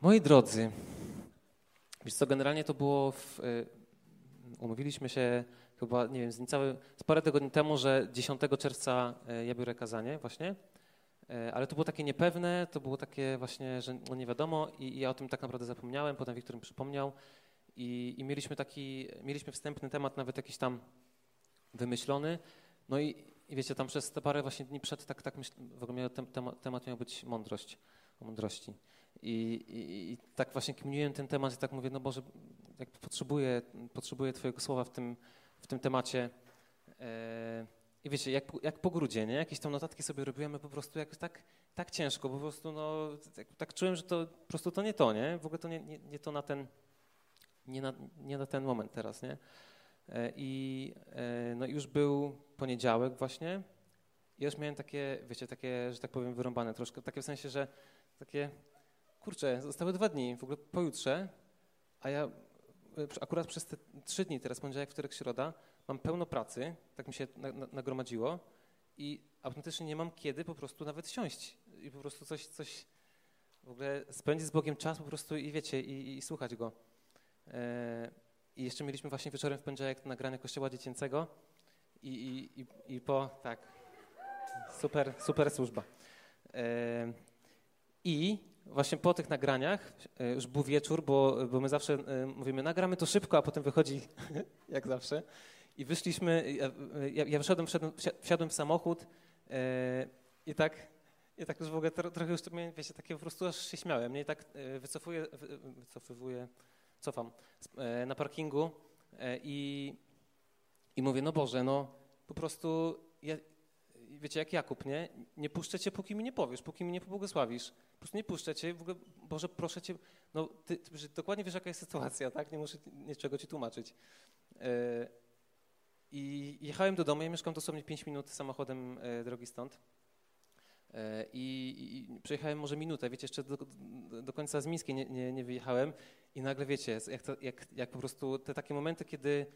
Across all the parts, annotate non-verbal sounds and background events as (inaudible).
Moi drodzy, wiesz co, generalnie to było, w, y, umówiliśmy się chyba, nie wiem, z niecałe, z parę tygodni temu, że 10 czerwca y, ja biorę kazanie właśnie, y, ale to było takie niepewne, to było takie właśnie, że no nie wiadomo i, i ja o tym tak naprawdę zapomniałem, potem Wiktor mi przypomniał i, i mieliśmy taki, mieliśmy wstępny temat nawet jakiś tam wymyślony, no i, i wiecie, tam przez te parę właśnie dni przed tak, tak myśl, w ogóle miał, tem, temat miał być mądrość, o mądrości. I, i, I, tak właśnie kminiłem ten temat i tak mówię, no Boże, jakby potrzebuję, potrzebuję Twojego słowa w tym, w tym temacie. E, I wiecie, jak, jak po grudzie, nie? Jakieś tam notatki sobie robiłem, po prostu jak tak, tak ciężko, po prostu no, tak, tak, czułem, że to po prostu to nie to, nie? W ogóle to nie, nie, nie to na ten, nie na, nie na ten moment teraz, nie? E, I e, no już był poniedziałek właśnie i już miałem takie, wiecie, takie, że tak powiem, wyrąbane troszkę, takie w sensie, że takie kurczę, zostały dwa dni, w ogóle pojutrze, a ja e, akurat przez te trzy dni, teraz poniedziałek, wtorek, środa, mam pełno pracy, tak mi się nagromadziło i autentycznie nie mam kiedy po prostu nawet siąść i po prostu coś, coś w ogóle spędzić z Bogiem czas po prostu i wiecie, i, i słuchać Go. E, I jeszcze mieliśmy właśnie wieczorem w poniedziałek nagranie Kościoła Dziecięcego i, i, i, i po, tak, super, super służba. E, I właśnie po tych nagraniach, e, już był wieczór, bo, bo my zawsze e, mówimy, nagramy to szybko, a potem wychodzi (laughs) jak zawsze. I wyszliśmy, ja, ja wyszedłem, wszedłem, wsiadłem w samochód i tak, i tak już w ogóle trochę już wiecie, takie po prostu aż się śmiałem, nie? I tak wycofuję, wycofywuję, cofam na parkingu i, i mówię, no Boże, no po prostu, ja, wiecie, jak Jakub, nie? Nie puszczę cię, póki mi nie powiesz, póki mi nie pobłogosławisz. Po prostu nie puszczę cię, w ogóle, Boże, proszę cię, no ty, ty dokładnie wiesz, jaka jest sytuacja, tak? Nie muszę niczego ci tłumaczyć. Yy, I jechałem do domu, ja mieszkam dosłownie 5 minut samochodem yy, drogi stąd. Yy, I, I, przejechałem może minutę, wiecie, jeszcze do, do końca z Mińskiej nie, nie, nie, wyjechałem i nagle wiecie, jak, to, jak, jak po prostu te takie momenty, kiedy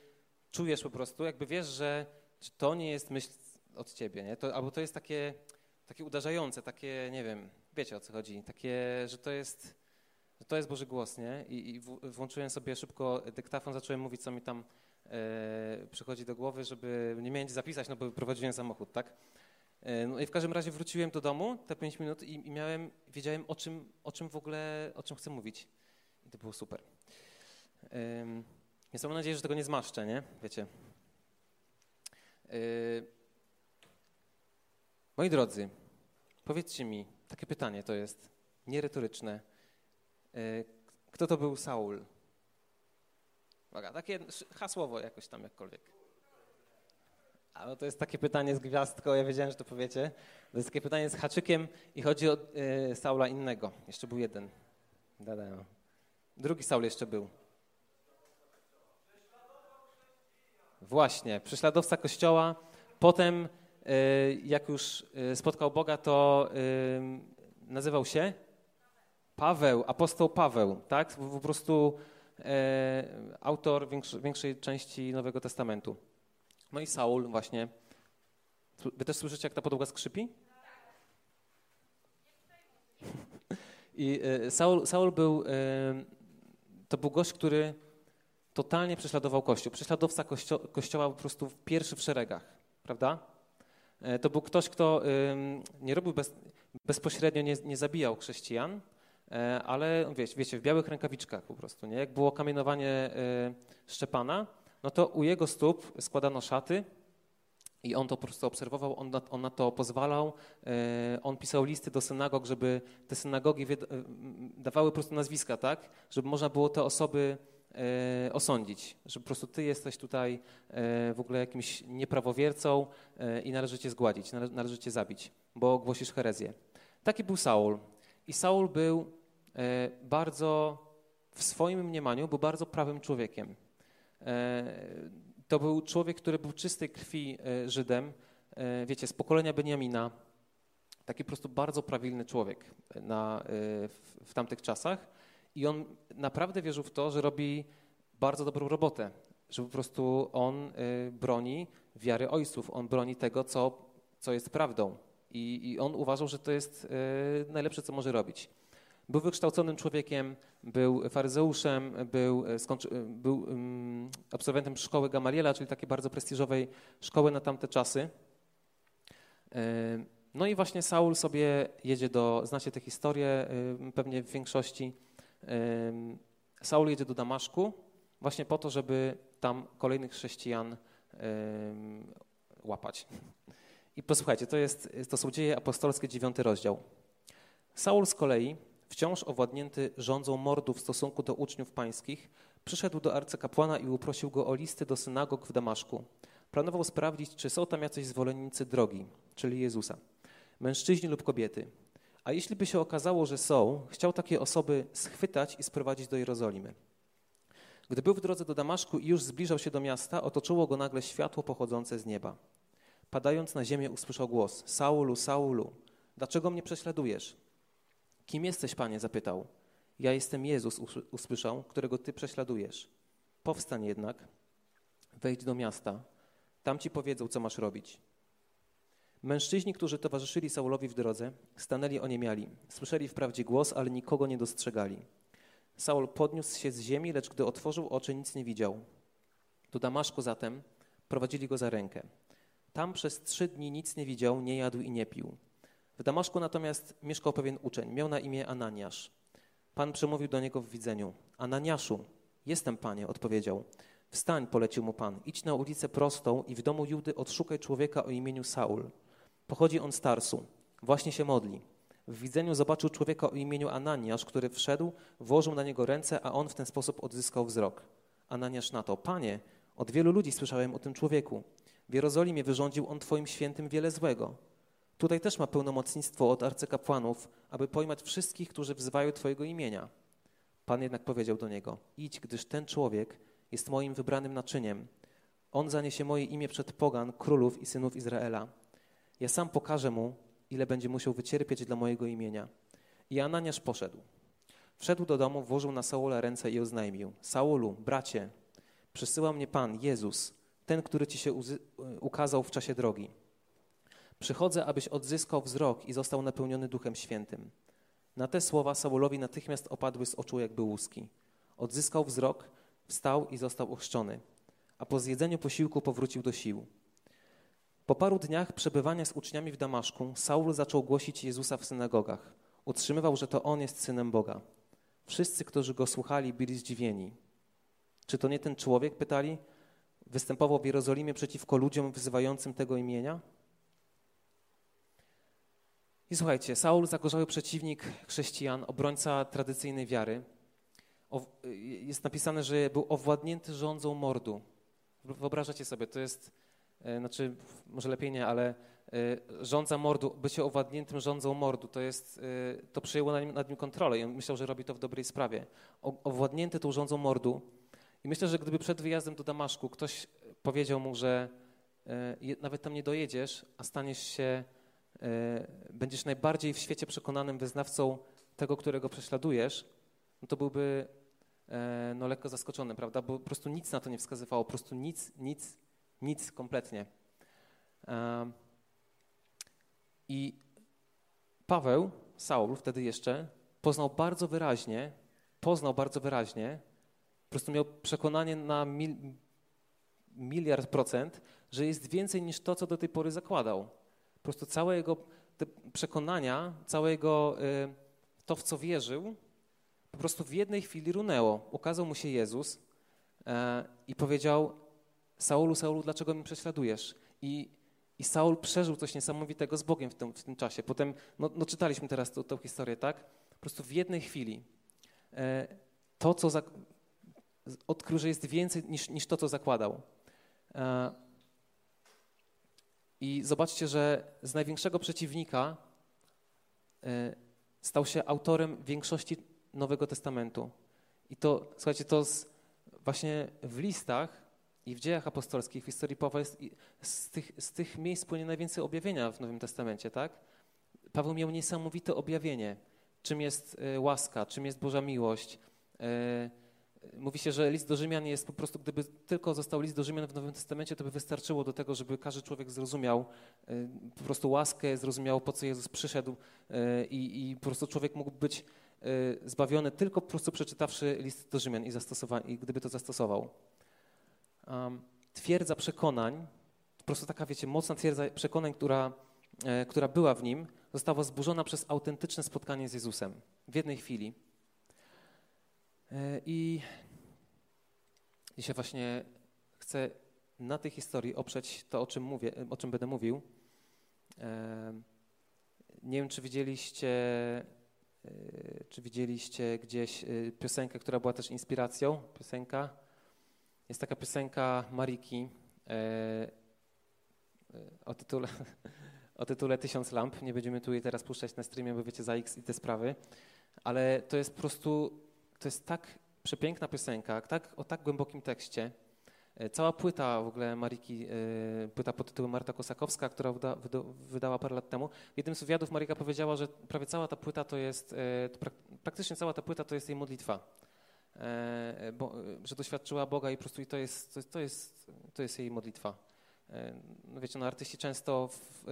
czujesz po prostu, jakby wiesz, że to nie jest myśl od ciebie, nie? To, albo to jest takie, takie uderzające, takie, nie wiem, wiecie o co chodzi, takie, że to jest, że to jest Boży głos, nie? I, i włączyłem sobie szybko dyktafon, zacząłem mówić, co mi tam e, przychodzi do głowy, żeby nie miałem zapisać, no bo prowadziłem samochód, tak? E, no i w każdym razie wróciłem do domu te pięć minut i, i, miałem, wiedziałem o czym, o czym w ogóle, o czym chcę mówić. I to było super. E, więc mam nadzieję, że tego nie zmaszczę, nie? Wiecie. E, moi drodzy, powiedzcie mi, takie pytanie to jest, nieretoryczne. E, kto to był Saul? Uwaga, takie hasłowo jakoś tam jakkolwiek. Ale to jest takie pytanie z gwiazdką, ja wiedziałem, że to powiecie. To jest takie pytanie z haczykiem i chodzi o e, Saula innego. Jeszcze był jeden. Drugi Saul jeszcze był. Właśnie, prześladowca Kościoła. Potem jak już e, spotkał Boga, to e, nazywał się Paweł, apostoł Paweł, tak? Po prostu autor większej części Nowego Testamentu. No i Saul właśnie. Wy też słyszycie, jak ta podłoga skrzypi? I Saul, Saul był, to był gość, który totalnie prześladował Kościół. Prześladowca kościo Kościoła po prostu pierwszy w szeregach, prawda? E, to był ktoś, kto nie robił bez, bezpośrednio, nie, nie zabijał chrześcijan, e, ale wiecie, wiecie, w białych rękawiczkach po prostu. Nie? Jak było kamienowanie e, Szczepana, no to u jego stóp składano szaty i on to po prostu obserwował, on na, on na to pozwalał. On pisał listy do synagog, żeby te synagogi dawały po prostu nazwiska, tak? Żeby można było te osoby e, osądzić, że po prostu ty jesteś tutaj e, w ogóle jakimś nieprawowiercą e, i należy cię zgładzić, nale, należy cię zabić, bo głosisz herezję. Taki był Saul. I Saul był bardzo, w swoim mniemaniu, był bardzo prawym człowiekiem. To był człowiek, który był czystej krwi Żydem, wiecie, z pokolenia Beniamina, taki po prostu bardzo prawilny człowiek na, w, w tamtych czasach. I on naprawdę wierzył w to, że robi bardzo dobrą robotę, że po prostu on y, broni wiary ojców, on broni tego, co, co jest prawdą. I, I on uważał, że to jest y, najlepsze, co może robić. Był wykształconym człowiekiem, był faryzeuszem, był, był um, absolwentem szkoły Gamaliela, czyli takiej bardzo prestiżowej szkoły na tamte czasy. No i właśnie Saul sobie jedzie do, znacie tę historię pewnie w większości. Saul jedzie do Damaszku właśnie po to, żeby tam kolejnych chrześcijan łapać. I posłuchajcie, to, jest, to są dzieje apostolskie, dziewiąty rozdział. Saul z kolei, wciąż owładnięty rządzą mordu w stosunku do uczniów pańskich, przyszedł do arcykapłana i uprosił go o listy do synagog w Damaszku. Planował sprawdzić, czy są tam jacyś zwolennicy drogi, czyli Jezusa, mężczyźni lub kobiety. A jeśli by się okazało, że są, chciał takie osoby schwytać i sprowadzić do Jerozolimy. Gdy był w drodze do Damaszku i już zbliżał się do miasta, otoczyło go nagle światło pochodzące z nieba. Padając na ziemię, usłyszał głos: Saulu, Saulu, dlaczego mnie prześladujesz? Kim jesteś, panie? zapytał. Ja jestem Jezus, usłyszał, którego ty prześladujesz. Powstań jednak, wejdź do miasta, tam ci powiedzą, co masz robić. Mężczyźni, którzy towarzyszyli Saulowi w drodze, stanęli oniemiali. Słyszeli wprawdzie głos, ale nikogo nie dostrzegali. Saul podniósł się z ziemi, lecz gdy otworzył oczy, nic nie widział. Do Damaszku zatem prowadzili go za rękę. Tam przez trzy dni nic nie widział, nie jadł i nie pił. W Damaszku natomiast mieszkał pewien uczeń, miał na imię Ananiasz. Pan przemówił do niego w widzeniu. Ananiaszu, jestem panie, odpowiedział. Wstań, polecił mu pan, idź na ulicę prostą i w domu Judy odszukaj człowieka o imieniu Saul. Pochodzi on z Tarsu, właśnie się modli. W widzeniu zobaczył człowieka o imieniu Ananiasz, który wszedł, włożył na niego ręce, a on w ten sposób odzyskał wzrok. Ananiasz na to, panie, od wielu ludzi słyszałem o tym człowieku. W Jerozolimie wyrządził on Twoim świętym wiele złego. Tutaj też ma pełnomocnictwo od arcykapłanów, aby pojmać wszystkich, którzy wzywają Twojego imienia. Pan jednak powiedział do niego: Idź, gdyż ten człowiek jest moim wybranym naczyniem. On zaniesie moje imię przed pogan, królów i synów Izraela. Ja sam pokażę mu, ile będzie musiał wycierpieć dla mojego imienia. I Ananiasz poszedł. Wszedł do domu, włożył na Saula ręce i oznajmił: Saulu, bracie, przysyła mnie Pan, Jezus, ten, który ci się ukazał w czasie drogi. Przychodzę, abyś odzyskał wzrok i został napełniony Duchem Świętym. Na te słowa Saulowi natychmiast opadły z oczu jakby łuski. Odzyskał wzrok, wstał i został ochrzczony, a po zjedzeniu posiłku powrócił do sił. Po paru dniach przebywania z uczniami w Damaszku, Saul zaczął głosić Jezusa w synagogach. Utrzymywał, że to On jest Synem Boga. Wszyscy, którzy Go słuchali, byli zdziwieni. Czy to nie ten człowiek, pytali, występował w Jerozolimie przeciwko ludziom wzywającym tego imienia? I słuchajcie, Saul, zagorzały przeciwnik chrześcijan, obrońca tradycyjnej wiary. jest napisane, że był owładnięty rządzą mordu. Wyobrażacie sobie, to jest, znaczy, może lepiej nie, ale e, rządza mordu, bycie owładniętym rządzą mordu, to jest, e, to przejęło nad nim, nad nim kontrolę i on myślał, że robi to w dobrej sprawie. owładnięty tą rządzą mordu, i myślę, że gdyby przed wyjazdem do Damaszku ktoś powiedział mu, że e, nawet tam nie dojedziesz, a staniesz się, e, będziesz najbardziej w świecie przekonanym wyznawcą tego, którego prześladujesz, no to byłby e, no, lekko zaskoczony, prawda? Bo po prostu nic na to nie wskazywało, po prostu nic, nic, nic kompletnie. I Paweł, Saul wtedy jeszcze, poznał bardzo wyraźnie, poznał bardzo wyraźnie, po prostu miał przekonanie na mil, miliard procent, że jest więcej niż to, co do tej pory zakładał. Po prostu całe jego przekonania, całe jego y, to, w co wierzył, po prostu w jednej chwili runęło. Ukazał mu się Jezus e, i powiedział Saulu, Saulu, dlaczego mnie prześladujesz? I, i Saul przeżył coś niesamowitego z Bogiem w tym, w tym czasie. Potem, no, no czytaliśmy teraz tę historię, tak? Po prostu w jednej chwili e, to, co odkrył, że jest więcej niż, niż to, co zakładał. E, I zobaczcie, że z największego przeciwnika e, stał się autorem większości Nowego Testamentu. I to, słuchajcie, to z, właśnie w listach i w dziejach apostolskich, w historii Pawła jest, z, tych, z tych miejsc płynie najwięcej objawienia w Nowym Testamencie, tak? Paweł miał niesamowite objawienie, czym jest e, łaska, czym jest Boża miłość, Mówi się, że list do Rzymian jest po prostu, gdyby tylko został list do Rzymian w Nowym Testamencie, to by wystarczyło do tego, żeby każdy człowiek zrozumiał po prostu łaskę, zrozumiał po co Jezus przyszedł i, i po prostu człowiek mógł być zbawiony tylko po prostu przeczytawszy list do Rzymian i, i gdyby to zastosował. Um, twierdza przekonań, po prostu taka, wiecie, mocna twierdza przekonań, która, e, która była w nim, została zburzona przez autentyczne spotkanie z Jezusem w jednej chwili. E, I dzisiaj właśnie chcę na tej historii oprzeć to, o czym mówię, o czym będę mówił. E, nie wiem, czy widzieliście, e, czy widzieliście gdzieś piosenkę, która była też inspiracją. Piosenka. Jest taka piosenka Mariki o tytule, (laughs) o tytule Tysiąc lamp. Nie będziemy tu jej teraz puszczać na streamie, bo wiecie za X i te sprawy. Ale to jest po prostu, to jest tak przepiękna piosenka, tak, o tak głębokim tekście. E, cała płyta w ogóle Mariki, e, płyta pod tytułem Marta Kosakowska, która wyda, wydała parę lat temu. W jednym z wywiadów Marika powiedziała, że prawie cała ta płyta to jest, e, praktycznie cała ta płyta to jest jej modlitwa. Bo, że doświadczyła Boga i po prostu i to jest, to jest, to jest jej modlitwa. No wiecie, no artyści często w,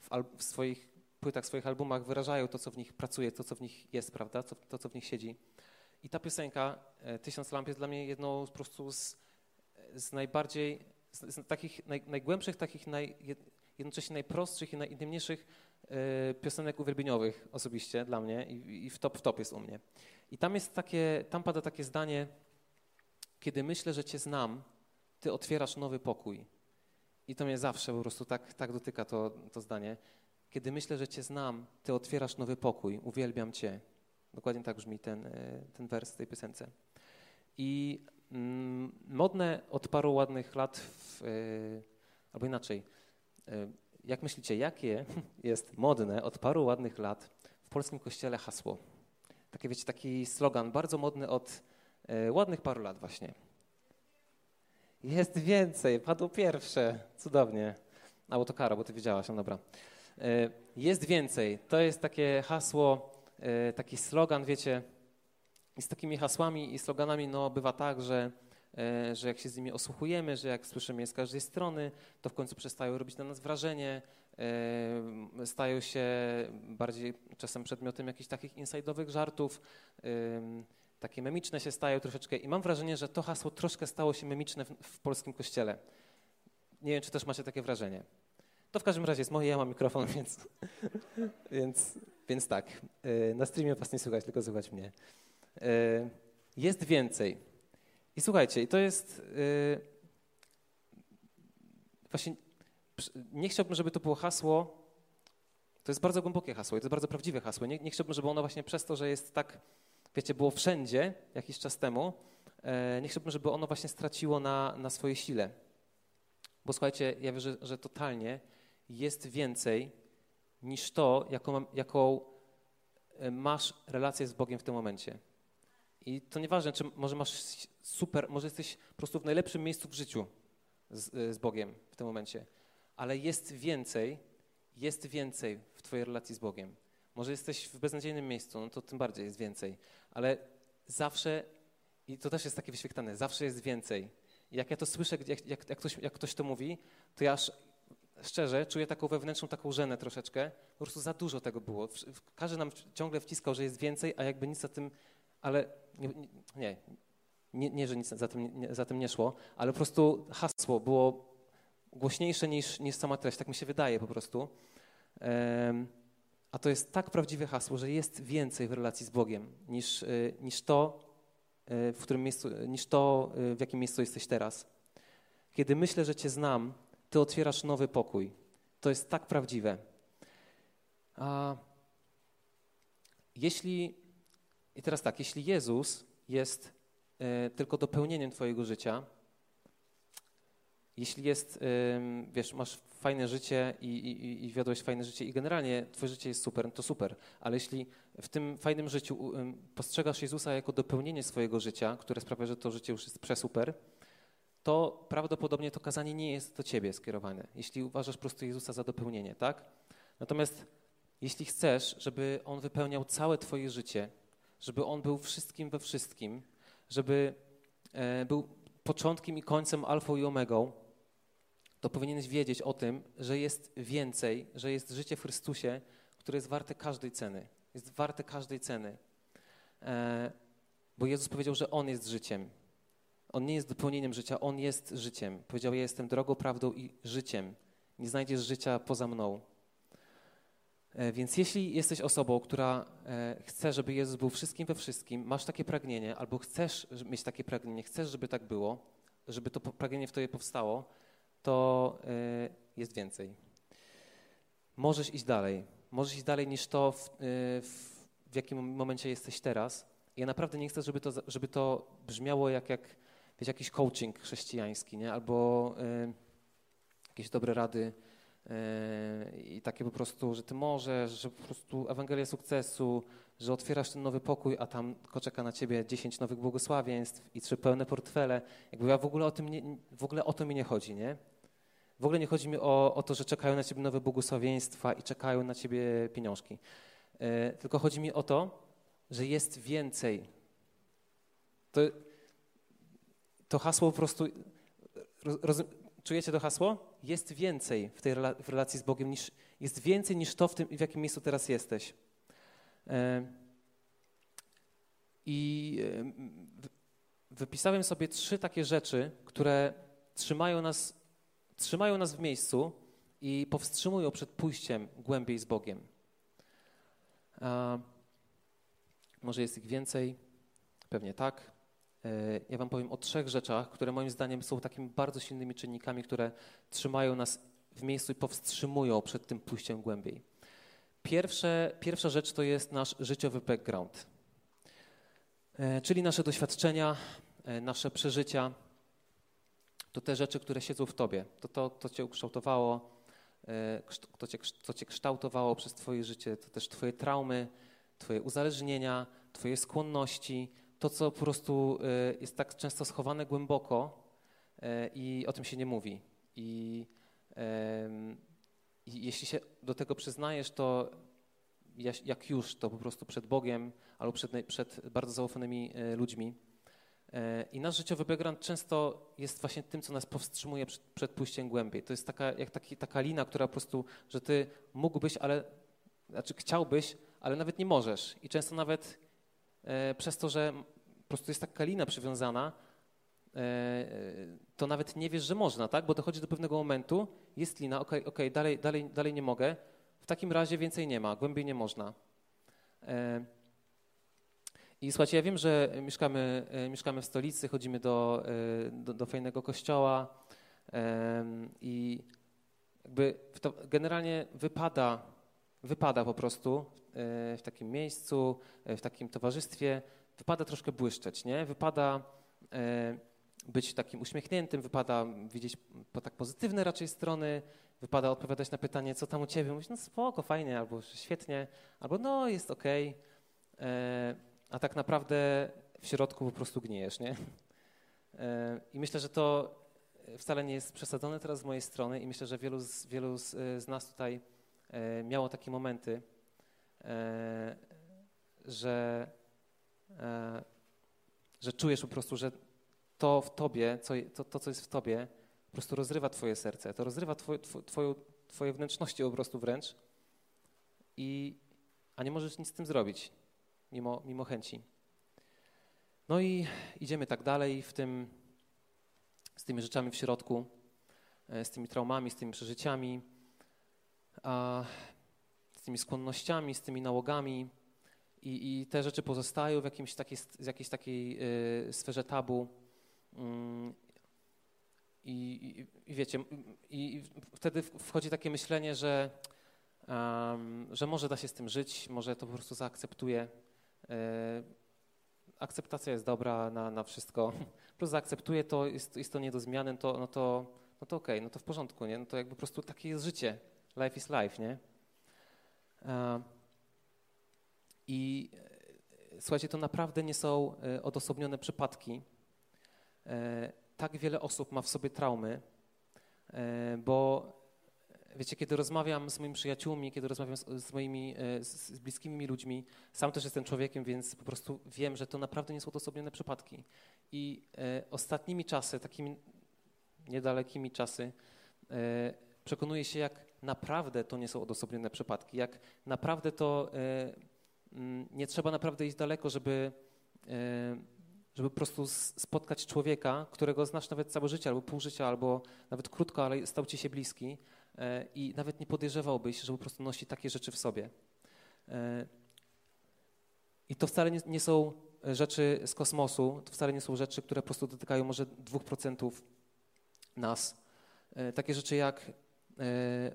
w, w swoich płytach, swoich albumach wyrażają to, co w nich pracuje, to, co w nich jest, prawda, to, to co w nich siedzi. I ta piosenka, e, Tysiąc Lamp, jest dla mnie jedną po prostu z, z najbardziej, z, z takich naj, najgłębszych, takich naj, jednocześnie najprostszych i najintymniejszych y, piosenek uwielbieniowych osobiście dla mnie i, i w top w top jest u mnie. I tam jest takie, tam pada takie zdanie, kiedy myślę, że Cię znam, Ty otwierasz nowy pokój. I to mnie zawsze po prostu tak, tak dotyka to, to zdanie. Kiedy myślę, że Cię znam, Ty otwierasz nowy pokój, uwielbiam Cię. Dokładnie tak brzmi ten, e, ten wers tej piosence. I mm, modne od paru ładnych lat, w, y, albo inaczej, y, jak myślicie, jakie (laughs) jest modne od paru ładnych lat w polskim kościele hasło? Takie, wiecie, taki slogan bardzo modny od y, ładnych paru lat właśnie. Jest więcej, padło pierwsze. Cudownie. A, to kara, bo ty wiedziałaś, no dobra. E, jest więcej. To jest takie hasło, e, taki slogan, wiecie. I z takimi hasłami i sloganami no, bywa tak, że, e, że jak się z nimi osłuchujemy, że jak słyszymy je z każdej strony, to w końcu przestają robić na nas wrażenie, stają się bardziej czasem przedmiotem jakichś takich insajdowych żartów takie memiczne się stają troszeczkę i mam wrażenie, że to hasło troszkę stało się memiczne w, polskim kościele. Nie wiem, czy też macie takie wrażenie. To w każdym razie jest moje, ja mam mikrofon, (laughs) więc, więc, więc tak. E, na streamie was nie słychać, tylko słychać mnie. E, jest więcej. I słuchajcie, to jest e, właśnie, nie chciałbym, żeby to było hasło, to jest bardzo głębokie hasło i to jest bardzo prawdziwe hasło. Nie, nie chciałbym, żeby ono właśnie przez to, że jest tak wiecie, było wszędzie jakiś czas temu, e, nie chciałbym, żeby ono właśnie straciło na, na swojej sile. Bo słuchajcie, ja wierzę, że totalnie jest więcej niż to, jaką, jaką e, masz relację z Bogiem w tym momencie. I to nieważne, czy może masz super, może jesteś po prostu w najlepszym miejscu w życiu z, e, z Bogiem w tym momencie, ale jest więcej, jest więcej w Twojej relacji z Bogiem. Może jesteś w beznadziejnym miejscu, no to tym bardziej jest więcej. Ale zawsze, i to też jest takie wyświetlane, zawsze jest więcej. Jak ja to słyszę, jak, jak, jak, ktoś, jak ktoś to mówi, to ja aż szczerze czuję taką wewnętrzną taką żenę troszeczkę. Po prostu za dużo tego było. Każdy nam ciągle wciskał, że jest więcej, a jakby nic za tym, ale nie, nie, nie, nie że nic za tym nie, za tym nie szło, ale po prostu hasło było głośniejsze niż, niż sama treść, tak mi się wydaje po prostu. A to jest tak prawdziwe hasło, że jest więcej w relacji z Bogiem niż, y, niż to, y, w którym miejscu, niż to, y, w jakim miejscu jesteś teraz. Kiedy myślę, że Cię znam, Ty otwierasz nowy pokój. To jest tak prawdziwe. A jeśli, i teraz tak, jeśli Jezus jest tylko dopełnieniem Twojego życia, jeśli jest, wiesz, masz fajne życie i, i, i wiodłeś fajne życie i generalnie twoje życie jest super, to super, ale jeśli w tym fajnym życiu postrzegasz Jezusa jako dopełnienie swojego życia, które sprawia, że to życie już jest przesuper, to prawdopodobnie to kazanie nie jest do ciebie skierowane, jeśli uważasz po prostu Jezusa za dopełnienie, tak? Natomiast jeśli chcesz, żeby On wypełniał całe twoje życie, żeby On był wszystkim we wszystkim, żeby e, był początkiem i końcem, alfą i omegą, to powinieneś wiedzieć o tym, że jest więcej, że jest życie w Chrystusie, które jest warte każdej ceny. Jest warte każdej ceny. e, bo Jezus powiedział, że On jest życiem. On nie jest dopełnieniem życia, On jest życiem. Powiedział, ja jestem drogą, prawdą i życiem. Nie znajdziesz życia poza mną. E, więc jeśli jesteś osobą, która e, chce, żeby Jezus był wszystkim we wszystkim, masz takie pragnienie, albo chcesz mieć takie pragnienie, chcesz, żeby tak było, żeby to pragnienie w tobie powstało, to e, jest więcej. Możesz iść dalej. Możesz iść dalej niż to, w, w, w jakim momencie jesteś teraz. Ja naprawdę nie chcę, żeby to, żeby to brzmiało jak, jak wiecie, jakiś coaching chrześcijański, nie? albo jakieś dobre rady i takie po prostu, że ty możesz, że po prostu Ewangelia sukcesu, że otwierasz ten nowy pokój, a tam czeka na ciebie 10 nowych błogosławieństw i trzy pełne portfele. Jakby ja w ogóle o tym nie, w ogóle o to mi nie chodzi, nie? W ogóle nie chodzi mi o, o to, że czekają na ciebie nowe błogosławieństwa i czekają na ciebie pieniążki. E, tylko chodzi mi o to, że jest więcej. To, to hasło po prostu. Roz, czujecie to hasło? Jest więcej w tej w relacji z Bogiem, niż, jest więcej niż to, w, tym, w jakim miejscu teraz jesteś. E, I e, wypisałem sobie trzy takie rzeczy, które trzymają nas, trzymają nas w miejscu i powstrzymują przed pójściem głębiej z Bogiem. Może jest ich więcej? Pewnie tak. E, ja Wam powiem o trzech rzeczach, które moim zdaniem są takimi bardzo silnymi czynnikami, które trzymają nas w miejscu i powstrzymują przed tym pójściem głębiej. Pierwsze, pierwsza rzecz to jest nasz życiowy background, e, czyli nasze doświadczenia, e, nasze przeżycia. To te rzeczy, które siedzą w Tobie. To to, to Cię ukształtowało, to cię, cię kształtowało przez Twoje życie, to też Twoje traumy, Twoje uzależnienia, Twoje skłonności, to, co po prostu e, jest tak często schowane głęboko e, i o tym się nie mówi. I, i jeśli się do tego przyznajesz, to jak już, to po prostu przed Bogiem albo przed, przed bardzo zaufanymi e, ludźmi. I nasz życiowy background często jest właśnie tym, co nas powstrzymuje przed, przed pójściem głębiej. To jest taka, jak taki, taka lina, która po prostu, że ty mógłbyś, ale, znaczy chciałbyś, ale nawet nie możesz. I często nawet przez to, że po prostu jest taka lina przywiązana, e, to nawet nie wiesz, że można, tak? Bo dochodzi do pewnego momentu, jest lina, ok, okay dalej, dalej, dalej nie mogę, w takim razie więcej nie ma, głębiej nie można. E, I słuchajcie, ja wiem, że mieszkamy, mieszkamy w stolicy, chodzimy do, do, do fajnego kościoła i jakby generalnie wypada, wypada po prostu E, w takim miejscu, e, w takim towarzystwie, wypada troszkę błyszczeć, nie? Wypada e, być takim uśmiechniętym, wypada widzieć po tak pozytywne raczej strony, wypada odpowiadać na pytanie, co tam u ciebie, mówić, no spoko, fajnie, albo świetnie, albo no jest okej, okay. a tak naprawdę w środku po prostu gnijesz, nie? I myślę, że to wcale nie jest przesadzone teraz z mojej strony i myślę, że wielu z, wielu z, z nas tutaj miało takie momenty, E, że, e, że czujesz po prostu, że to w tobie, co, to, to, co jest w tobie, po prostu rozrywa twoje serce, to rozrywa twoje, twoje, twoje wnętrzności po prostu wręcz, i, a nie możesz nic z tym zrobić, mimo, mimo chęci. No i idziemy tak dalej w tym, z tymi rzeczami w środku, e, z tymi traumami, z tymi przeżyciami. Z tymi skłonnościami, z tymi nałogami i, i te rzeczy pozostają w jakimś takiej, w jakiejś takiej y, sferze tabu. Mm, I, wiecie, i wtedy wchodzi takie myślenie, że, że może da się z tym żyć, może to po prostu zaakceptuję. Y, akceptacja jest dobra na, na wszystko. (laughs) Prostu zaakceptuję to, jest, jest to nie do zmiany, to, no to, no to okej, okay, no to w porządku, nie? No to jakby po prostu takie jest życie. Life is life, nie? E, I e, słuchajcie, to naprawdę nie są e, odosobnione przypadki. Tak wiele osób ma w sobie traumy, bo wiecie, kiedy rozmawiam z moimi przyjaciółmi, kiedy rozmawiam z, z moimi z bliskimi ludźmi, sam też jestem człowiekiem, więc po prostu wiem, że to naprawdę nie są odosobnione przypadki. I ostatnimi czasy, takimi niedalekimi czasy, przekonuję się, jak naprawdę to nie są odosobnione przypadki, jak naprawdę to, e, nie trzeba naprawdę iść daleko, żeby, e, żeby po prostu spotkać człowieka, którego znasz nawet całe życie, albo pół życia, albo nawet krótko, ale stał ci się bliski e, i nawet nie podejrzewałbyś, że po prostu nosi takie rzeczy w sobie. I to wcale nie, nie są rzeczy z kosmosu, to wcale nie są rzeczy, które po prostu dotykają może 2% nas. Takie rzeczy jak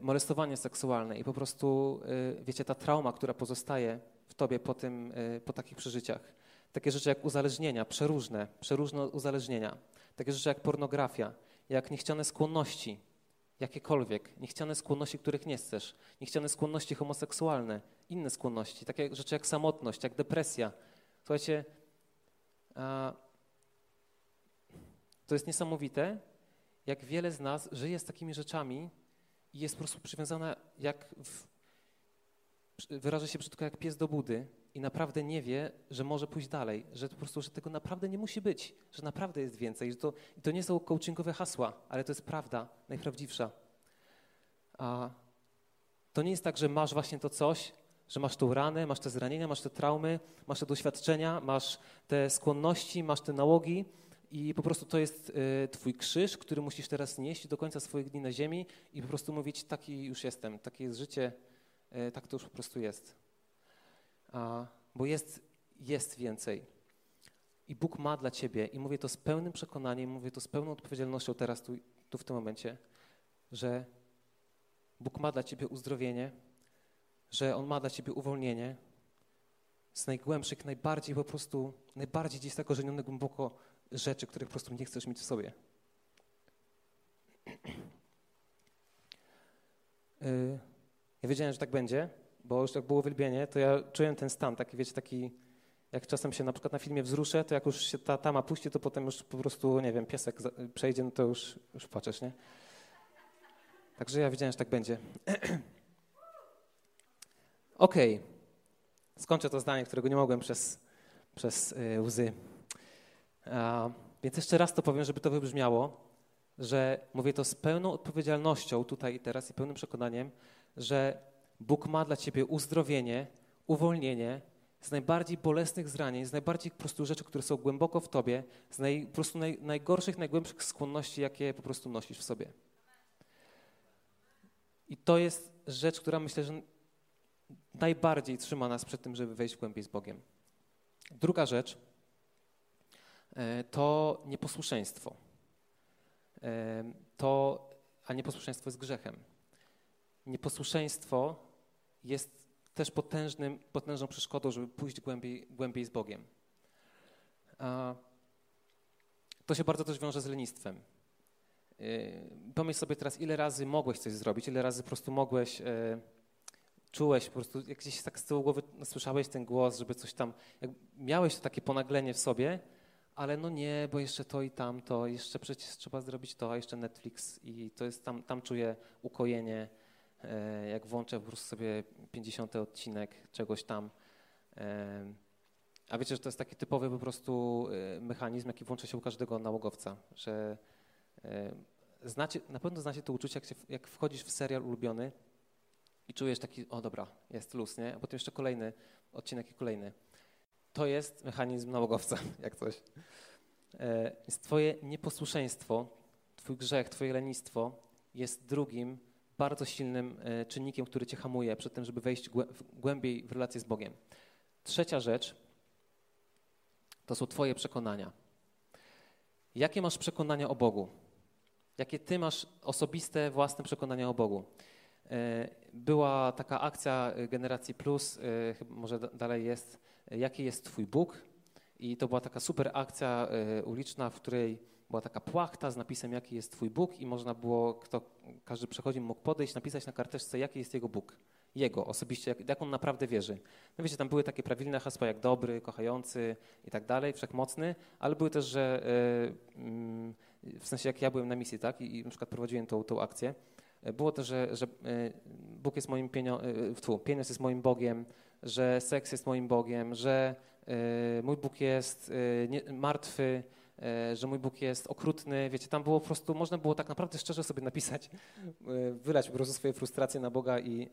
molestowanie seksualne i po prostu, e, wiecie, ta trauma, która pozostaje w tobie po, tym, e, po takich przeżyciach. Takie rzeczy jak uzależnienia, przeróżne, przeróżne uzależnienia. Takie rzeczy jak pornografia, jak niechciane skłonności, jakiekolwiek, niechciane skłonności, których nie chcesz, niechciane skłonności homoseksualne, inne skłonności, takie rzeczy jak samotność, jak depresja. Słuchajcie, to jest niesamowite, jak wiele z nas żyje z takimi rzeczami, i jest po prostu przywiązana jak, w, wyrażę się brzydko, jak pies do budy i naprawdę nie wie, że może pójść dalej, że po prostu, że tego naprawdę nie musi być, że naprawdę jest więcej, że to, to nie są coachingowe hasła, ale to jest prawda, najprawdziwsza. A to nie jest tak, że masz właśnie to coś, że masz tą ranę, masz te zranienia, masz te traumy, masz te doświadczenia, masz te skłonności, masz te nałogi, i po prostu to jest y, Twój krzyż, który musisz teraz nieść do końca swoich dni na ziemi i po prostu mówić, taki już jestem, takie jest życie, y, tak to już po prostu jest. A, bo jest, jest więcej. I Bóg ma dla Ciebie, i mówię to z pełnym przekonaniem, mówię to z pełną odpowiedzialnością teraz, tu, tu w tym momencie, że Bóg ma dla Ciebie uzdrowienie, że On ma dla Ciebie uwolnienie z najgłębszych, najbardziej po prostu, najbardziej gdzieś zakorzenione głęboko rzeczy, których po prostu nie chcesz mieć w sobie. Y, ja wiedziałem, że tak będzie, bo już jak było uwielbienie, to ja czułem ten stan, taki wiecie, taki, jak czasem się na przykład na filmie wzruszę, to jak już się ta tama puści, to potem już po prostu, nie wiem, piesek przejdzie, no to już, już płaczesz, nie? Także ja wiedziałem, że tak będzie. (clears throat) Okej. Okay. Skończę to zdanie, którego nie mogłem przez, przez y, więc jeszcze raz to powiem, żeby to wybrzmiało, że mówię to z pełną odpowiedzialnością tutaj i teraz i pełnym przekonaniem, że Bóg ma dla ciebie uzdrowienie, uwolnienie z najbardziej bolesnych zranień, z najbardziej po prostu rzeczy, które są głęboko w tobie, z naj, po prostu naj, najgorszych, najgłębszych skłonności, jakie po prostu nosisz w sobie. I to jest rzecz, która myślę, że najbardziej trzyma nas przed tym, żeby wejść głębiej z Bogiem. Druga rzecz, to nieposłuszeństwo. E, to, a nieposłuszeństwo jest grzechem. Nieposłuszeństwo jest też potężnym, potężną przeszkodą, żeby pójść głębiej, głębiej z Bogiem. To się bardzo też wiąże z lenistwem. E, pomyśl sobie teraz, ile razy mogłeś coś zrobić, ile razy po prostu mogłeś, czułeś, po prostu jak gdzieś tak z tyłu głowy słyszałeś ten głos, żeby coś tam, miałeś to takie ponaglenie w sobie, ale no nie, bo jeszcze to i tamto, jeszcze przecież trzeba zrobić to, a jeszcze Netflix i to jest tam, tam czuję ukojenie, e, jak włączę po prostu sobie 50 odcinek czegoś tam. E, a wiecie, że to jest taki typowy po prostu e, mechanizm, jaki włącza się u każdego nałogowca, że znacie, na pewno znacie to uczucie, jak, się, jak wchodzisz w serial ulubiony i czujesz taki, o dobra, jest luz, nie? A potem jeszcze kolejny odcinek i kolejny. To jest mechanizm nałogowca, (laughs) jak coś. E, więc twoje nieposłuszeństwo, twój grzech, twoje lenistwo jest drugim bardzo silnym e, czynnikiem, który cię hamuje przed tym, żeby wejść głębiej w relację z Bogiem. Trzecia rzecz to są twoje przekonania. Jakie masz przekonania o Bogu? Jakie ty masz osobiste, własne przekonania o Bogu? Była taka akcja Generacji Plus, może dalej jest, jaki jest Twój Bóg. I to była taka super akcja uliczna, w której była taka płachta z napisem, jaki jest Twój Bóg, i można było, kto, każdy przechodził, mógł podejść, napisać na karteczce, jaki jest jego Bóg. Jego osobiście, jak, jak on naprawdę wierzy. No wiecie, tam były takie prawilne hasła jak dobry, kochający i tak dalej, wszechmocny, ale były też, że yy, w sensie jak ja byłem na misji, tak, i, i na przykład prowadziłem tą, tą akcję, było też, że, że Bóg jest moim pieniądzem, pieniądz jest moim Bogiem, że seks jest moim Bogiem, że mój Bóg jest martwy, e, że mój Bóg jest okrutny. Wiecie, tam było po prostu, można było tak naprawdę szczerze sobie napisać, e, wylać po prostu swoje frustracje na Boga i, e,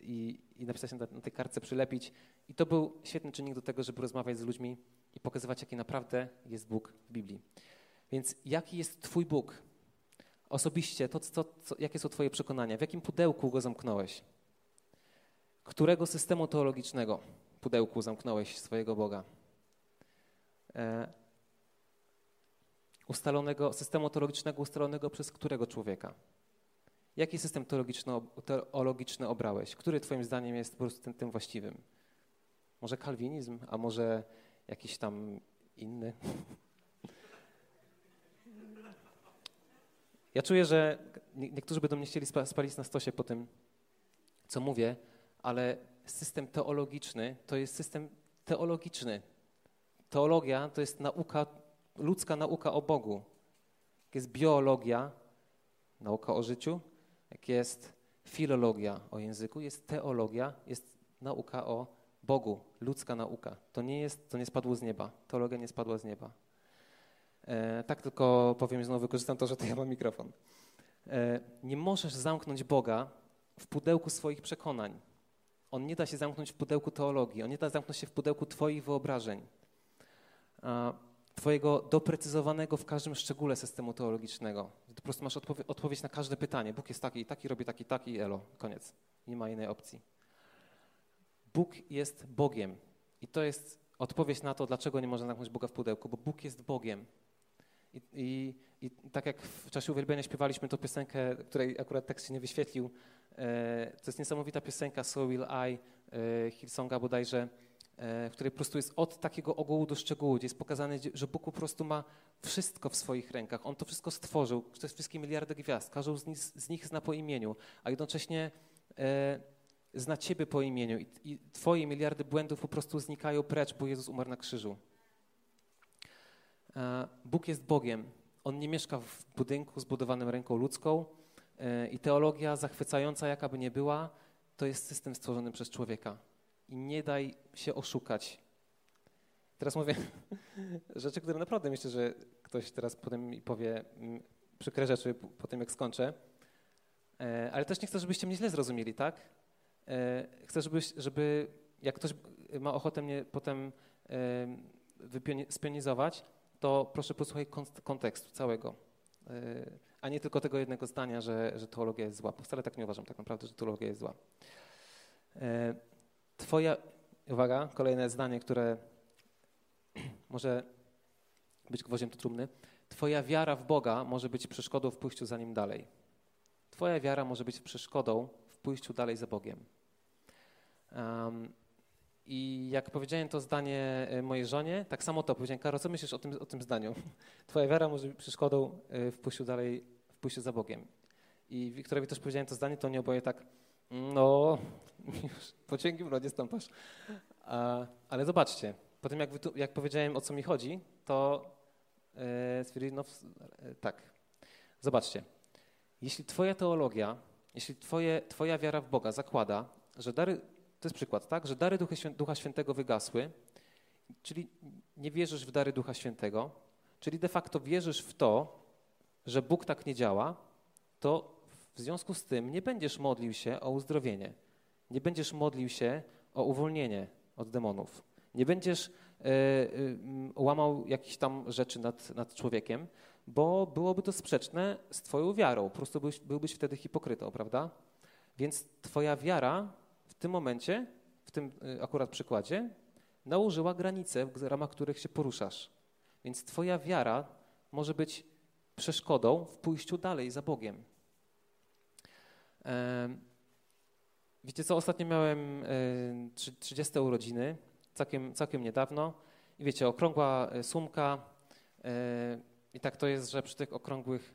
i, i napisać na, na tej kartce, przylepić. I to był świetny czynnik do tego, żeby rozmawiać z ludźmi i pokazywać, jaki naprawdę jest Bóg w Biblii. Więc jaki jest Twój Bóg? Osobiście, to, co, jakie są Twoje przekonania? W jakim pudełku go zamknąłeś? Którego systemu teologicznego pudełku zamknąłeś swojego Boga? E, ustalonego, systemu teologicznego ustalonego przez którego człowieka? Jaki system teologiczny obrałeś? Który Twoim zdaniem jest po prostu tym, tym właściwym? Może kalwinizm, a może jakiś tam inny? (laughs) Ja czuję, że niektórzy będą mnie chcieli spalić na stosie po tym, co mówię, ale system teologiczny to jest system teologiczny. Teologia to jest nauka, ludzka nauka o Bogu. Jak jest biologia, nauka o życiu, jak jest filologia o języku, jest teologia, jest nauka o Bogu, ludzka nauka. To nie, jest, to nie spadło z nieba. Teologia nie spadła z nieba. E, tak tylko powiem znowu, wykorzystam to, że to ja mam mikrofon. E, nie możesz zamknąć Boga w pudełku swoich przekonań. On nie da się zamknąć w pudełku teologii, on nie da zamknąć się w pudełku Twoich wyobrażeń, Twojego doprecyzowanego w każdym szczególe systemu teologicznego. Po prostu masz odpowie odpowiedź na każde pytanie. Bóg jest taki i taki, robi taki, taki, elo, koniec. Nie ma innej opcji. Bóg jest Bogiem i to jest odpowiedź na to, dlaczego nie można zamknąć Boga w pudełku, bo Bóg jest Bogiem. I, i, I, tak jak w czasie uwielbienia śpiewaliśmy tą piosenkę, której akurat tekst się nie wyświetlił, e, to jest niesamowita piosenka So Will I, e, Hillsonga bodajże, e, w której po prostu jest od takiego ogółu do szczegółu, gdzie jest pokazane, że Bóg po prostu ma wszystko w swoich rękach. On to wszystko stworzył, te wszystkie miliardy gwiazd, każdą z nich, z nich zna po imieniu, a jednocześnie e, zna Ciebie po imieniu i, i Twoje miliardy błędów po prostu znikają precz, bo Jezus umarł na krzyżu. E, Bóg jest Bogiem. On nie mieszka w budynku zbudowanym ręką ludzką e, i teologia zachwycająca, jaka by nie była, to jest system stworzony przez człowieka. I nie daj się oszukać. Teraz mówię (laughs) rzeczy, które naprawdę myślę, że ktoś teraz potem mi powie mm, przykre rzeczy po tym, jak skończę. E, ale też nie chcę, żebyście mnie źle zrozumieli, tak? Chcę, żeby jak ktoś ma ochotę mnie potem spionizować, to proszę posłuchaj kontekstu całego, e, a nie tylko tego jednego zdania, że, że teologia jest zła. Bo wcale tak nie uważam tak naprawdę, że teologia jest zła. E, twoja, uwaga, kolejne zdanie, które (clears throat) może być gwoździem do trumny. Twoja wiara w Boga może być przeszkodą w pójściu za Nim dalej. Twoja wiara może być przeszkodą w pójściu dalej za Bogiem. I jak powiedziałem to zdanie e, mojej żonie, tak samo to powiedziałem, Karo, co myślisz o tym, o tym zdaniu? (laughs) Twoja wiara może być przeszkodą e, w pójściu dalej, w pójściu za Bogiem. I Wiktorowi też powiedziałem to zdanie, to nie oboje tak, no, już po cienkim lodzie stąpasz. A, ale zobaczcie, po tym jak, jak powiedziałem, o co mi chodzi, to e, stwierdzili, no e, tak. Zobaczcie, jeśli twoja teologia, jeśli twoje, twoja wiara w Boga zakłada, że dary to jest przykład, tak? Że dary Ducha Świętego wygasły, czyli nie wierzysz w dary Ducha Świętego, czyli de facto wierzysz w to, że Bóg tak nie działa, to w związku z tym nie będziesz modlił się o uzdrowienie, nie będziesz modlił się o uwolnienie od demonów, nie będziesz y, y, łamał jakichś tam rzeczy nad, nad człowiekiem, bo byłoby to sprzeczne z Twoją wiarą. Po prostu byłbyś, byłbyś wtedy hipokrytą, prawda? Więc Twoja wiara tym momencie, w tym y, akurat przykładzie, nałożyła granice, w ramach których się poruszasz. Więc Twoja wiara może być przeszkodą w pójściu dalej za Bogiem. Wiecie co, ostatnio miałem 30 y, urodziny, całkiem, całkiem niedawno. I wiecie, okrągła y, sumka. I tak to jest, że przy tych okrągłych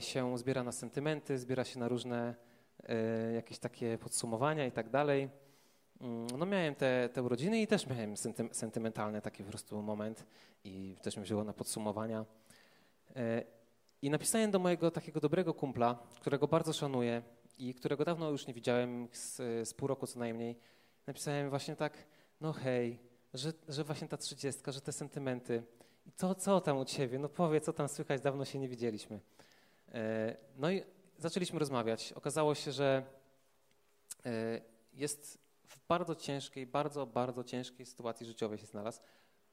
się zbiera na sentymenty, zbiera się na różne jakieś takie podsumowania i tak dalej. Mm, no miałem te, te urodziny i też miałem sentymentalny taki po prostu moment i też mi wzięło na podsumowania. E, I napisałem do mojego takiego dobrego kumpla, którego bardzo szanuję i którego dawno już nie widziałem, z, z pół roku co najmniej. Napisałem właśnie tak, no hej, że, że właśnie ta trzydziestka, że te sentymenty I to co tam u ciebie? No powiedz, co tam słychać, dawno się nie widzieliśmy. E, no i zaczęliśmy rozmawiać. Okazało się, że e, jest w bardzo ciężkiej, bardzo, bardzo ciężkiej sytuacji życiowej się znalazł.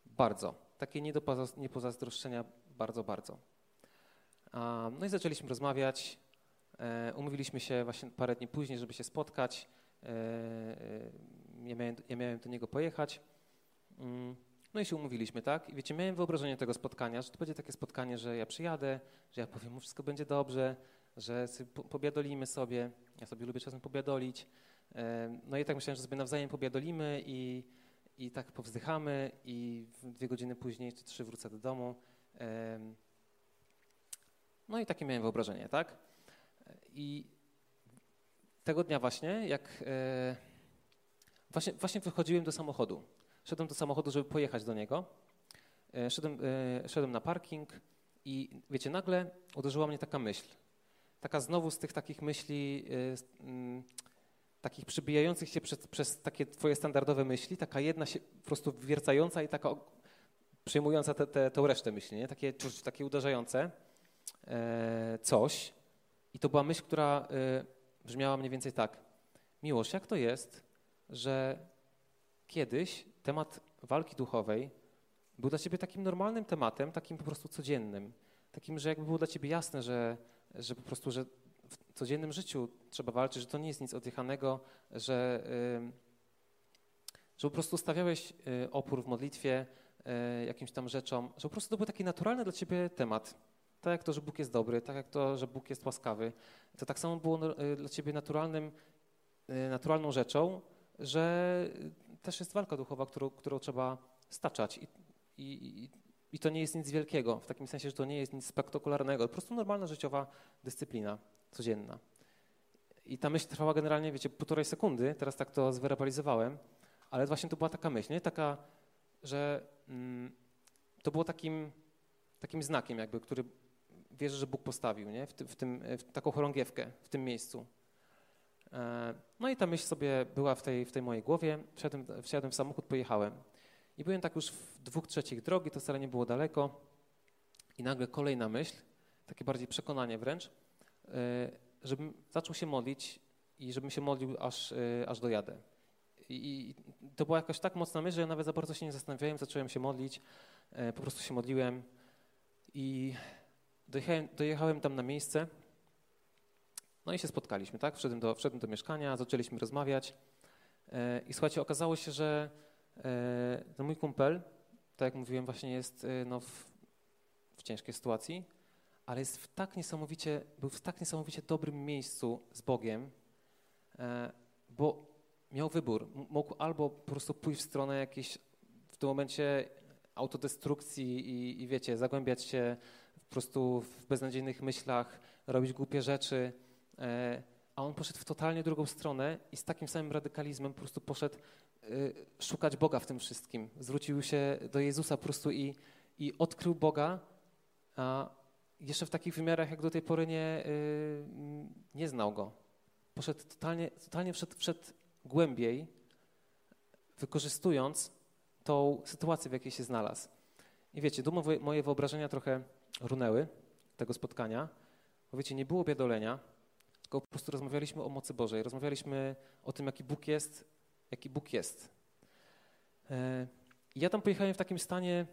Bardzo. Takie nie do niepozazdroszczenia, bardzo, bardzo. No i zaczęliśmy rozmawiać. E, umówiliśmy się właśnie parę dni później, żeby się spotkać. Ja miałem, ja miałem do niego pojechać. Mm. No i się umówiliśmy, tak? I wiecie, miałem wyobrażenie tego spotkania, że to będzie takie spotkanie, że ja przyjadę, że ja powiem mu wszystko będzie dobrze, że pobiadolimy sobie. Ja sobie lubię czasem pobiadolić. No i tak myślałem, że sobie nawzajem pobiadolimy i, i tak powzdychamy i dwie godziny później czy trzy wrócę do domu. No i takie miałem wyobrażenie, tak? I tego dnia właśnie, jak e, właśnie, właśnie wychodziłem do samochodu. Szedłem do samochodu, żeby pojechać do niego. E, szedłem, e, szedłem na parking i wiecie, nagle uderzyła mnie taka myśl. Taka znowu z tych takich myśli, mm, takich przybijających się przez, przez takie twoje standardowe myśli, taka jedna się po prostu wiercająca i taka przyjmująca te, te, resztę myśli, nie? Takie, takie uderzające coś. I to była myśl, która brzmiała mniej więcej tak. Miłość, jak to jest, że kiedyś temat walki duchowej był dla ciebie takim normalnym tematem, takim po prostu codziennym. Takim, że jakby było dla ciebie jasne, że, że po prostu, że w codziennym życiu trzeba walczyć, że to nie jest nic odjechanego, że, że po prostu stawiałeś y, opór w modlitwie y, jakimś tam rzeczom, że po prostu to był taki naturalny dla ciebie temat. Tak jak to, że Bóg jest dobry, tak jak to, że Bóg jest łaskawy. To tak samo było y, dla ciebie naturalnym, naturalną rzeczą, że też jest walka duchowa, którą, którą trzeba staczać. I, i, I to nie jest nic wielkiego, w takim sensie, że to nie jest nic spektakularnego, po prostu normalna życiowa dyscyplina codzienna. I ta myśl trwała generalnie, wiecie, półtorej sekundy, teraz tak to zwerbalizowałem, ale właśnie to była taka myśl, nie? Taka, że mm, to było takim, takim znakiem jakby, który wierzę, że Bóg postawił, nie? W, tym, w, tym, w taką chorągiewkę w tym miejscu. E, no i ta myśl sobie była w tej, w tej mojej głowie. Wsiadłem, wsiadłem w samochód, pojechałem. I byłem tak już w dwóch trzecich drogi, to wcale nie było daleko. I nagle kolejna myśl, takie bardziej przekonanie wręcz, e, żebym zaczął się modlić i żebym się modlił, aż, e, aż dojadę. I, to była jakaś tak mocna myśl, że ja nawet za bardzo się nie zastanawiałem, zacząłem się modlić, po prostu się modliłem i dojechałem, dojechałem tam na miejsce no i się spotkaliśmy, tak? Wszedłem do, wszedłem do mieszkania, zaczęliśmy rozmawiać e, i słuchajcie, okazało się, że e, no mój kumpel, tak jak mówiłem, właśnie jest e, no, w, w ciężkiej sytuacji, ale jest w tak niesamowicie, był w tak niesamowicie dobrym miejscu z Bogiem, bo miał wybór. Mógł albo po prostu pójść w stronę jakiejś w tym momencie autodestrukcji i, i wiecie, zagłębiać się po prostu w beznadziejnych myślach, robić głupie rzeczy, E, a on poszedł w totalnie drugą stronę i z takim samym radykalizmem po prostu poszedł e, szukać Boga w tym wszystkim. Zwrócił się do Jezusa po prostu i, i odkrył Boga, a jeszcze w takich wymiarach, jak do tej pory nie, e, nie znał Go. Poszedł totalnie, totalnie wszedł, wszedł głębiej, wykorzystując tą sytuację, w jakiej się znalazł. I wiecie, tu moje wyobrażenia trochę runęły tego spotkania, bo wiecie, nie było biadolenia, tylko po prostu rozmawialiśmy o mocy Bożej, rozmawialiśmy o tym, jaki Bóg jest, jaki Bóg jest. E, ja tam pojechałem w takim stanie,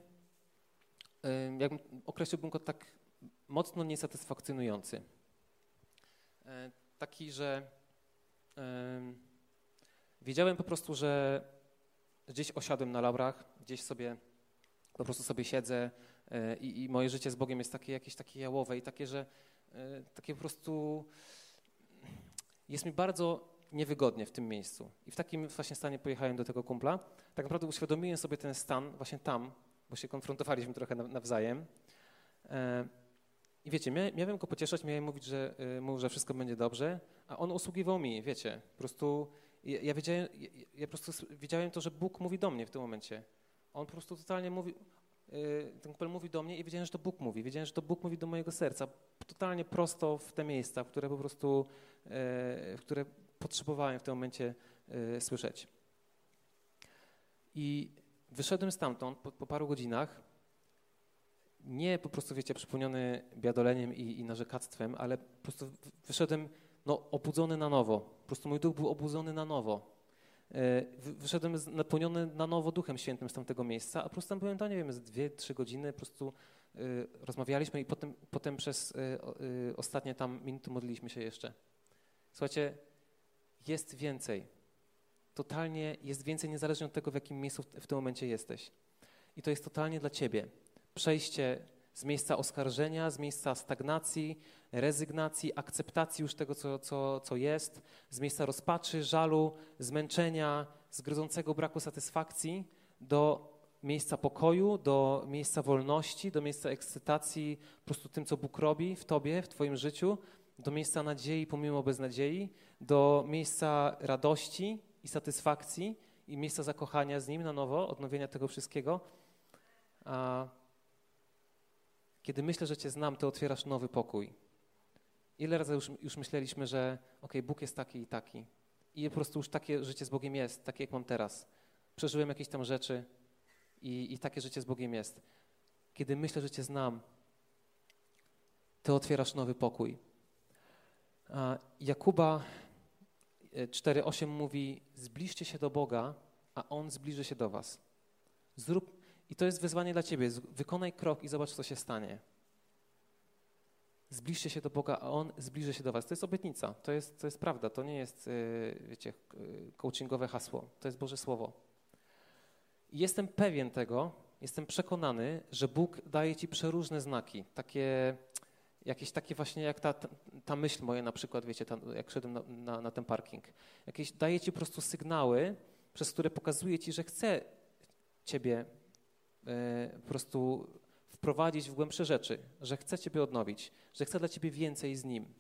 e, jakbym określiłbym go tak mocno niesatysfakcjonujący. E, taki, że wiedziałem po prostu, że gdzieś osiadłem na laurach, gdzieś sobie po prostu sobie siedzę i, i moje życie z Bogiem jest takie jakieś takie jałowe i takie, że takie po prostu jest mi bardzo niewygodnie w tym miejscu. I w takim właśnie stanie pojechałem do tego kumpla. Tak naprawdę uświadomiłem sobie ten stan właśnie tam, bo się konfrontowaliśmy trochę nawzajem. E, I wiecie, miałem go pocieszać, miałem mówić, że, e, mu, że wszystko będzie dobrze, a on usługiwał mi, wiecie. Po prostu ja, ja wiedziałem, ja, ja prostu wiedziałem to, że Bóg mówi do mnie w tym momencie. On po prostu totalnie mówi, Y, ten kumpel mówi do mnie i wiedziałem, że to Bóg mówi. Wiedziałem, że to Bóg mówi do mojego serca. Totalnie prosto w te miejsca, w które po prostu, w które potrzebowałem w tym momencie y, słyszeć. I wyszedłem stamtąd po, po paru godzinach nie po prostu, wiecie, przypomniony biadoleniem i, i narzekactwem, ale po prostu wyszedłem no, obudzony na nowo. Po prostu mój duch był obudzony na nowo. E, wyszedłem napełniony na nowo Duchem Świętym z tamtego miejsca, a po prostu tam byłem to, nie wiem, z dwie, trzy godziny, po prostu y, rozmawialiśmy i potem, potem przez y, y, ostatnie tam minuty modliliśmy się jeszcze. Słuchajcie, jest więcej. Totalnie jest więcej, niezależnie od tego, w jakim miejscu w, tym momencie jesteś. I to jest totalnie dla ciebie. Przejście z miejsca oskarżenia, z miejsca stagnacji, rezygnacji, akceptacji już tego, co, co, co jest, z miejsca rozpaczy, żalu, zmęczenia, zgrodzącego braku satysfakcji do miejsca pokoju, do miejsca wolności, do miejsca ekscytacji po prostu tym, co Bóg robi w tobie, w twoim życiu, do miejsca nadziei pomimo beznadziei, do miejsca radości i satysfakcji i miejsca zakochania z Nim na nowo, odnowienia tego wszystkiego. A kiedy myślę, że Cię znam, to otwierasz nowy pokój. Ile razy już, już myśleliśmy, że ok, Bóg jest taki i taki. I po prostu już takie życie z Bogiem jest, takie jak mam teraz. Przeżyłem jakieś tam rzeczy i, i takie życie z Bogiem jest. Kiedy myślę, że Cię znam, to otwierasz nowy pokój. Jakuba 4:8 e, mówi: Zbliżcie się do Boga, a On zbliży się do Was. Zrób, i to jest wyzwanie dla ciebie. Wykonaj krok i zobacz, co się stanie. Zbliżcie się do Boga, a On zbliży się do was. To jest obietnica, to jest, to jest prawda, to nie jest, y, wiecie, coachingowe hasło, to jest Boże Słowo. I jestem pewien tego, jestem przekonany, że Bóg daje ci przeróżne znaki, takie, jakieś takie właśnie jak ta, ta, myśl moja na przykład, wiecie, ta, jak szedłem na, na, na ten parking. Jakieś daje ci po prostu sygnały, przez które pokazuje ci, że chce ciebie E, po prostu wprowadzić w głębsze rzeczy, że chce Ciebie odnowić, że chce dla Ciebie więcej z Nim.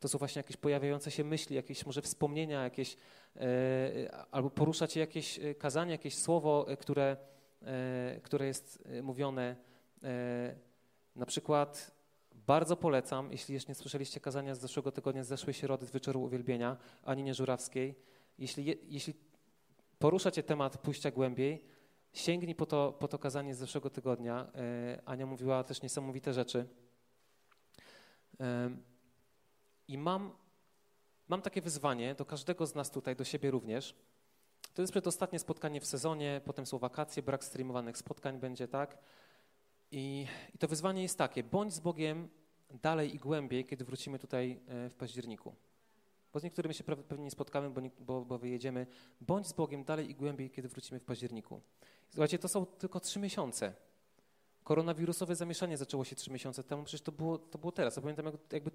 To są właśnie jakieś pojawiające się myśli, jakieś może wspomnienia, jakieś, e, albo porusza Cię jakieś e, kazanie, jakieś słowo, które, które jest mówione. Na przykład bardzo polecam, jeśli jeszcze nie słyszeliście kazania z zeszłego tygodnia, z zeszłej środy, z wieczoru uwielbienia, ani nie Żurawskiej, jeśli, jeśli porusza Cię temat pójścia głębiej, Sięgnij po to, po to kazanie z zeszłego tygodnia. E, Ania mówiła też niesamowite rzeczy. E, I mam, mam takie wyzwanie do każdego z nas tutaj, do siebie również. To jest przedostatnie spotkanie w sezonie, potem są wakacje, brak streamowanych spotkań będzie, tak? I, I to wyzwanie jest takie, bądź z Bogiem dalej i głębiej, kiedy wrócimy tutaj e, w październiku. Bo z niektórymi się pewnie nie spotkamy, bo, bo, bo wyjedziemy. Bądź z Bogiem dalej i głębiej, kiedy wrócimy w październiku. Słuchajcie, to są tylko trzy miesiące. Koronawirusowe zamieszanie zaczęło się trzy miesiące temu, przecież to było, to było teraz. Ja pamiętam, jak, jakby,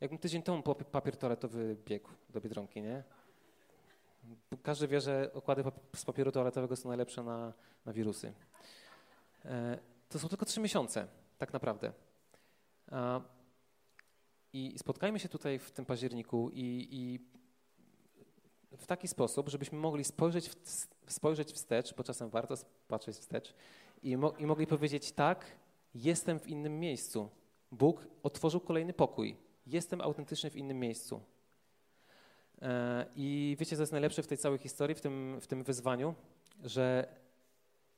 jakbym tydzień temu papier toaletowy biegł do Biedronki, nie? Każdy wie, że okłady z papieru toaletowego są najlepsze na, na wirusy. E, to są tylko trzy miesiące, tak naprawdę. I spotkajmy się tutaj w tym październiku i, i w taki sposób, żebyśmy mogli spojrzeć, w, spojrzeć wstecz, bo czasem warto patrzeć wstecz, i, mo, i mogli powiedzieć: Tak, jestem w innym miejscu. Bóg otworzył kolejny pokój. Jestem autentycznie w innym miejscu. E, I wiecie, co jest najlepsze w tej całej historii, w tym, w tym wyzwaniu, że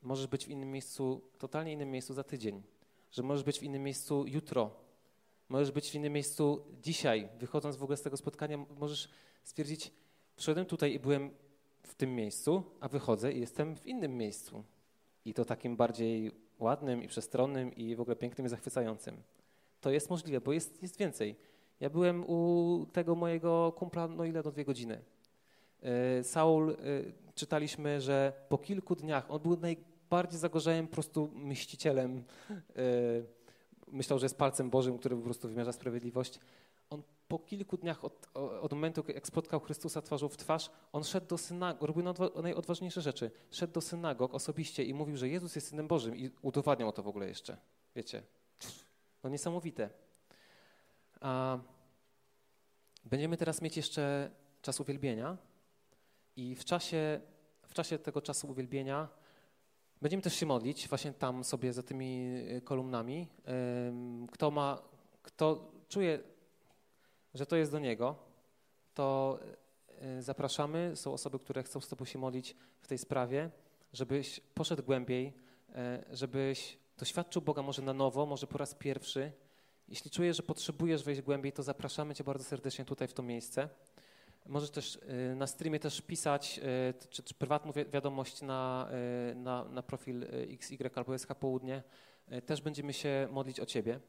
możesz być w innym miejscu, totalnie innym miejscu za tydzień, że możesz być w innym miejscu jutro, możesz być w innym miejscu dzisiaj, wychodząc w ogóle z tego spotkania, możesz stwierdzić, Przyszedłem tutaj i byłem w tym miejscu, a wychodzę i jestem w innym miejscu. I to takim bardziej ładnym i przestronnym i w ogóle pięknym i zachwycającym. To jest możliwe, bo jest, jest więcej. Ja byłem u tego mojego kumpla, no ile, do dwie godziny. E, Saul, e, czytaliśmy, że po kilku dniach, on był najbardziej zagorzałym po prostu mścicielem, e, myślał, że jest palcem Bożym, który po prostu wymierza sprawiedliwość po kilku dniach od, od, momentu, jak spotkał Chrystusa twarzą w twarz, on szedł do synagog, robił najodważniejsze rzeczy. Szedł do synagog osobiście i mówił, że Jezus jest Synem Bożym i udowadniał to w ogóle jeszcze. Wiecie, no niesamowite. A będziemy teraz mieć jeszcze czas uwielbienia i w czasie, w czasie tego czasu uwielbienia będziemy też się modlić, właśnie tam sobie za tymi kolumnami. Kto ma, kto czuje że to jest do Niego, to e, zapraszamy. Są osoby, które chcą z Tobą się modlić w tej sprawie, żebyś poszedł głębiej, e, żebyś doświadczył Boga może na nowo, może po raz pierwszy, jeśli czujesz, że potrzebujesz wejść głębiej, to zapraszamy Cię bardzo serdecznie tutaj w to miejsce. Możesz też y, na streamie też pisać, y, czy, czy prywatną wiadomość na, y, na, na profil XY albo SH Południe. Też będziemy się modlić o Ciebie.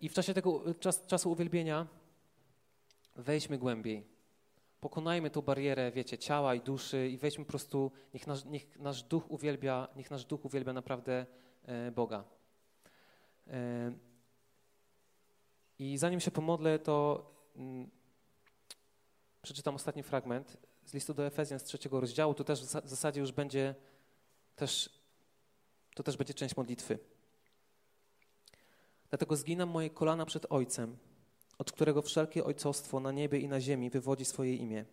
I w czasie tego czas, czasu uwielbienia wejdźmy głębiej. Pokonajmy tą barierę, wiecie, ciała i duszy i wejdźmy po prostu, niech nasz, niech nasz duch uwielbia, niech nasz duch uwielbia naprawdę Boga. I zanim się pomodlę, to mm, przeczytam ostatni fragment z listu do Efezjan z trzeciego rozdziału. To też w zasadzie już będzie też, to też będzie część modlitwy. Dlatego zginam moje kolana przed Ojcem, od którego wszelkie ojcostwo na niebie i na ziemi wywodzi swoje imię.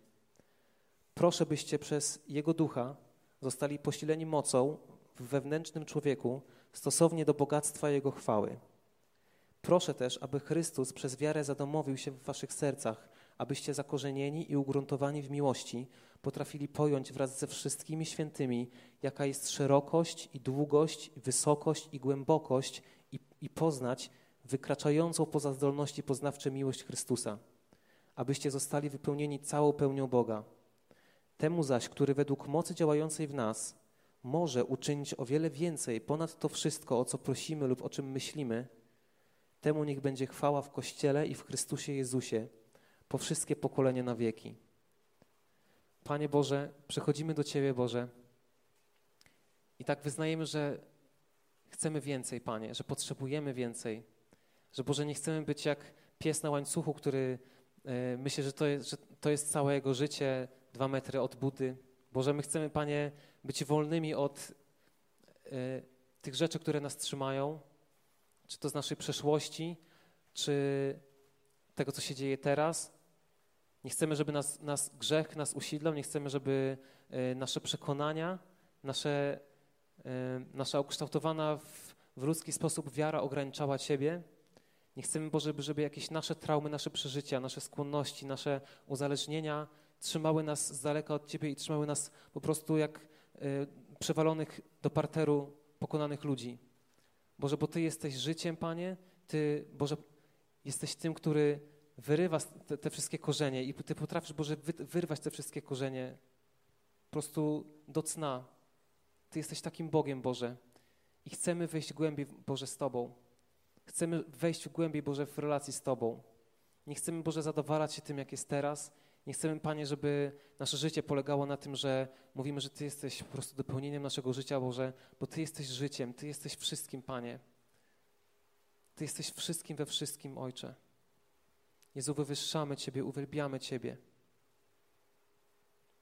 Proszę, byście przez Jego Ducha zostali posileni mocą w wewnętrznym człowieku stosownie do bogactwa Jego chwały Proszę też, aby Chrystus przez wiarę zadomowił się w waszych sercach, abyście zakorzenieni i ugruntowani w miłości potrafili pojąć wraz ze wszystkimi świętymi, jaka jest szerokość i długość, i wysokość i głębokość i, i poznać wykraczającą poza zdolności poznawcze miłość Chrystusa, abyście zostali wypełnieni całą pełnią Boga. Temu zaś, który według mocy działającej w nas może uczynić o wiele więcej ponad to wszystko, o co prosimy lub o czym myślimy, Temu niech będzie chwała w Kościele i w Chrystusie Jezusie po wszystkie pokolenia na wieki. Panie Boże, przechodzimy do Ciebie, Boże, i tak wyznajemy, że chcemy więcej, Panie, że potrzebujemy więcej, że Boże, nie chcemy być jak pies na łańcuchu, który y, myśli, że to, jest, że to jest całe jego życie, dwa metry od budy. Boże, my chcemy, Panie, być wolnymi od y, tych rzeczy, które nas trzymają, czy to z naszej przeszłości, czy tego, co się dzieje teraz. Nie chcemy, żeby nas, nas grzech nas usidlał, nie chcemy, żeby e, nasze przekonania, nasze, e, nasza ukształtowana w, w ludzki sposób wiara ograniczała Ciebie. Nie chcemy, Boże, żeby, żeby jakieś nasze traumy, nasze przeżycia, nasze skłonności, nasze uzależnienia trzymały nas z daleka od Ciebie i trzymały nas po prostu jak y, przewalonych do parteru pokonanych ludzi. Boże, bo Ty jesteś życiem, Panie. Ty, Boże, jesteś tym, który wyrywa te, te wszystkie korzenie i Ty potrafisz, Boże, wy, wyrwać te wszystkie korzenie po prostu do cna. Ty jesteś takim Bogiem, Boże. I chcemy wejść głębiej, Boże, z Tobą. Chcemy wejść głębiej, Boże, w relacji z Tobą. Nie chcemy, Boże, zadowalać się tym, jak jest teraz. Nie chcemy, Panie, żeby nasze życie polegało na tym, że mówimy, że Ty jesteś po prostu dopełnieniem naszego życia, Boże, bo Ty jesteś życiem, Ty jesteś wszystkim, Panie. Ty jesteś wszystkim we wszystkim, Ojcze. Jezu, wywyższamy Ciebie, uwielbiamy Ciebie.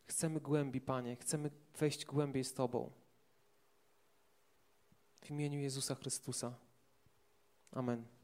Chcemy głębi, Panie, chcemy wejść głębiej z Tobą. W imieniu Jezusa Chrystusa. Amen.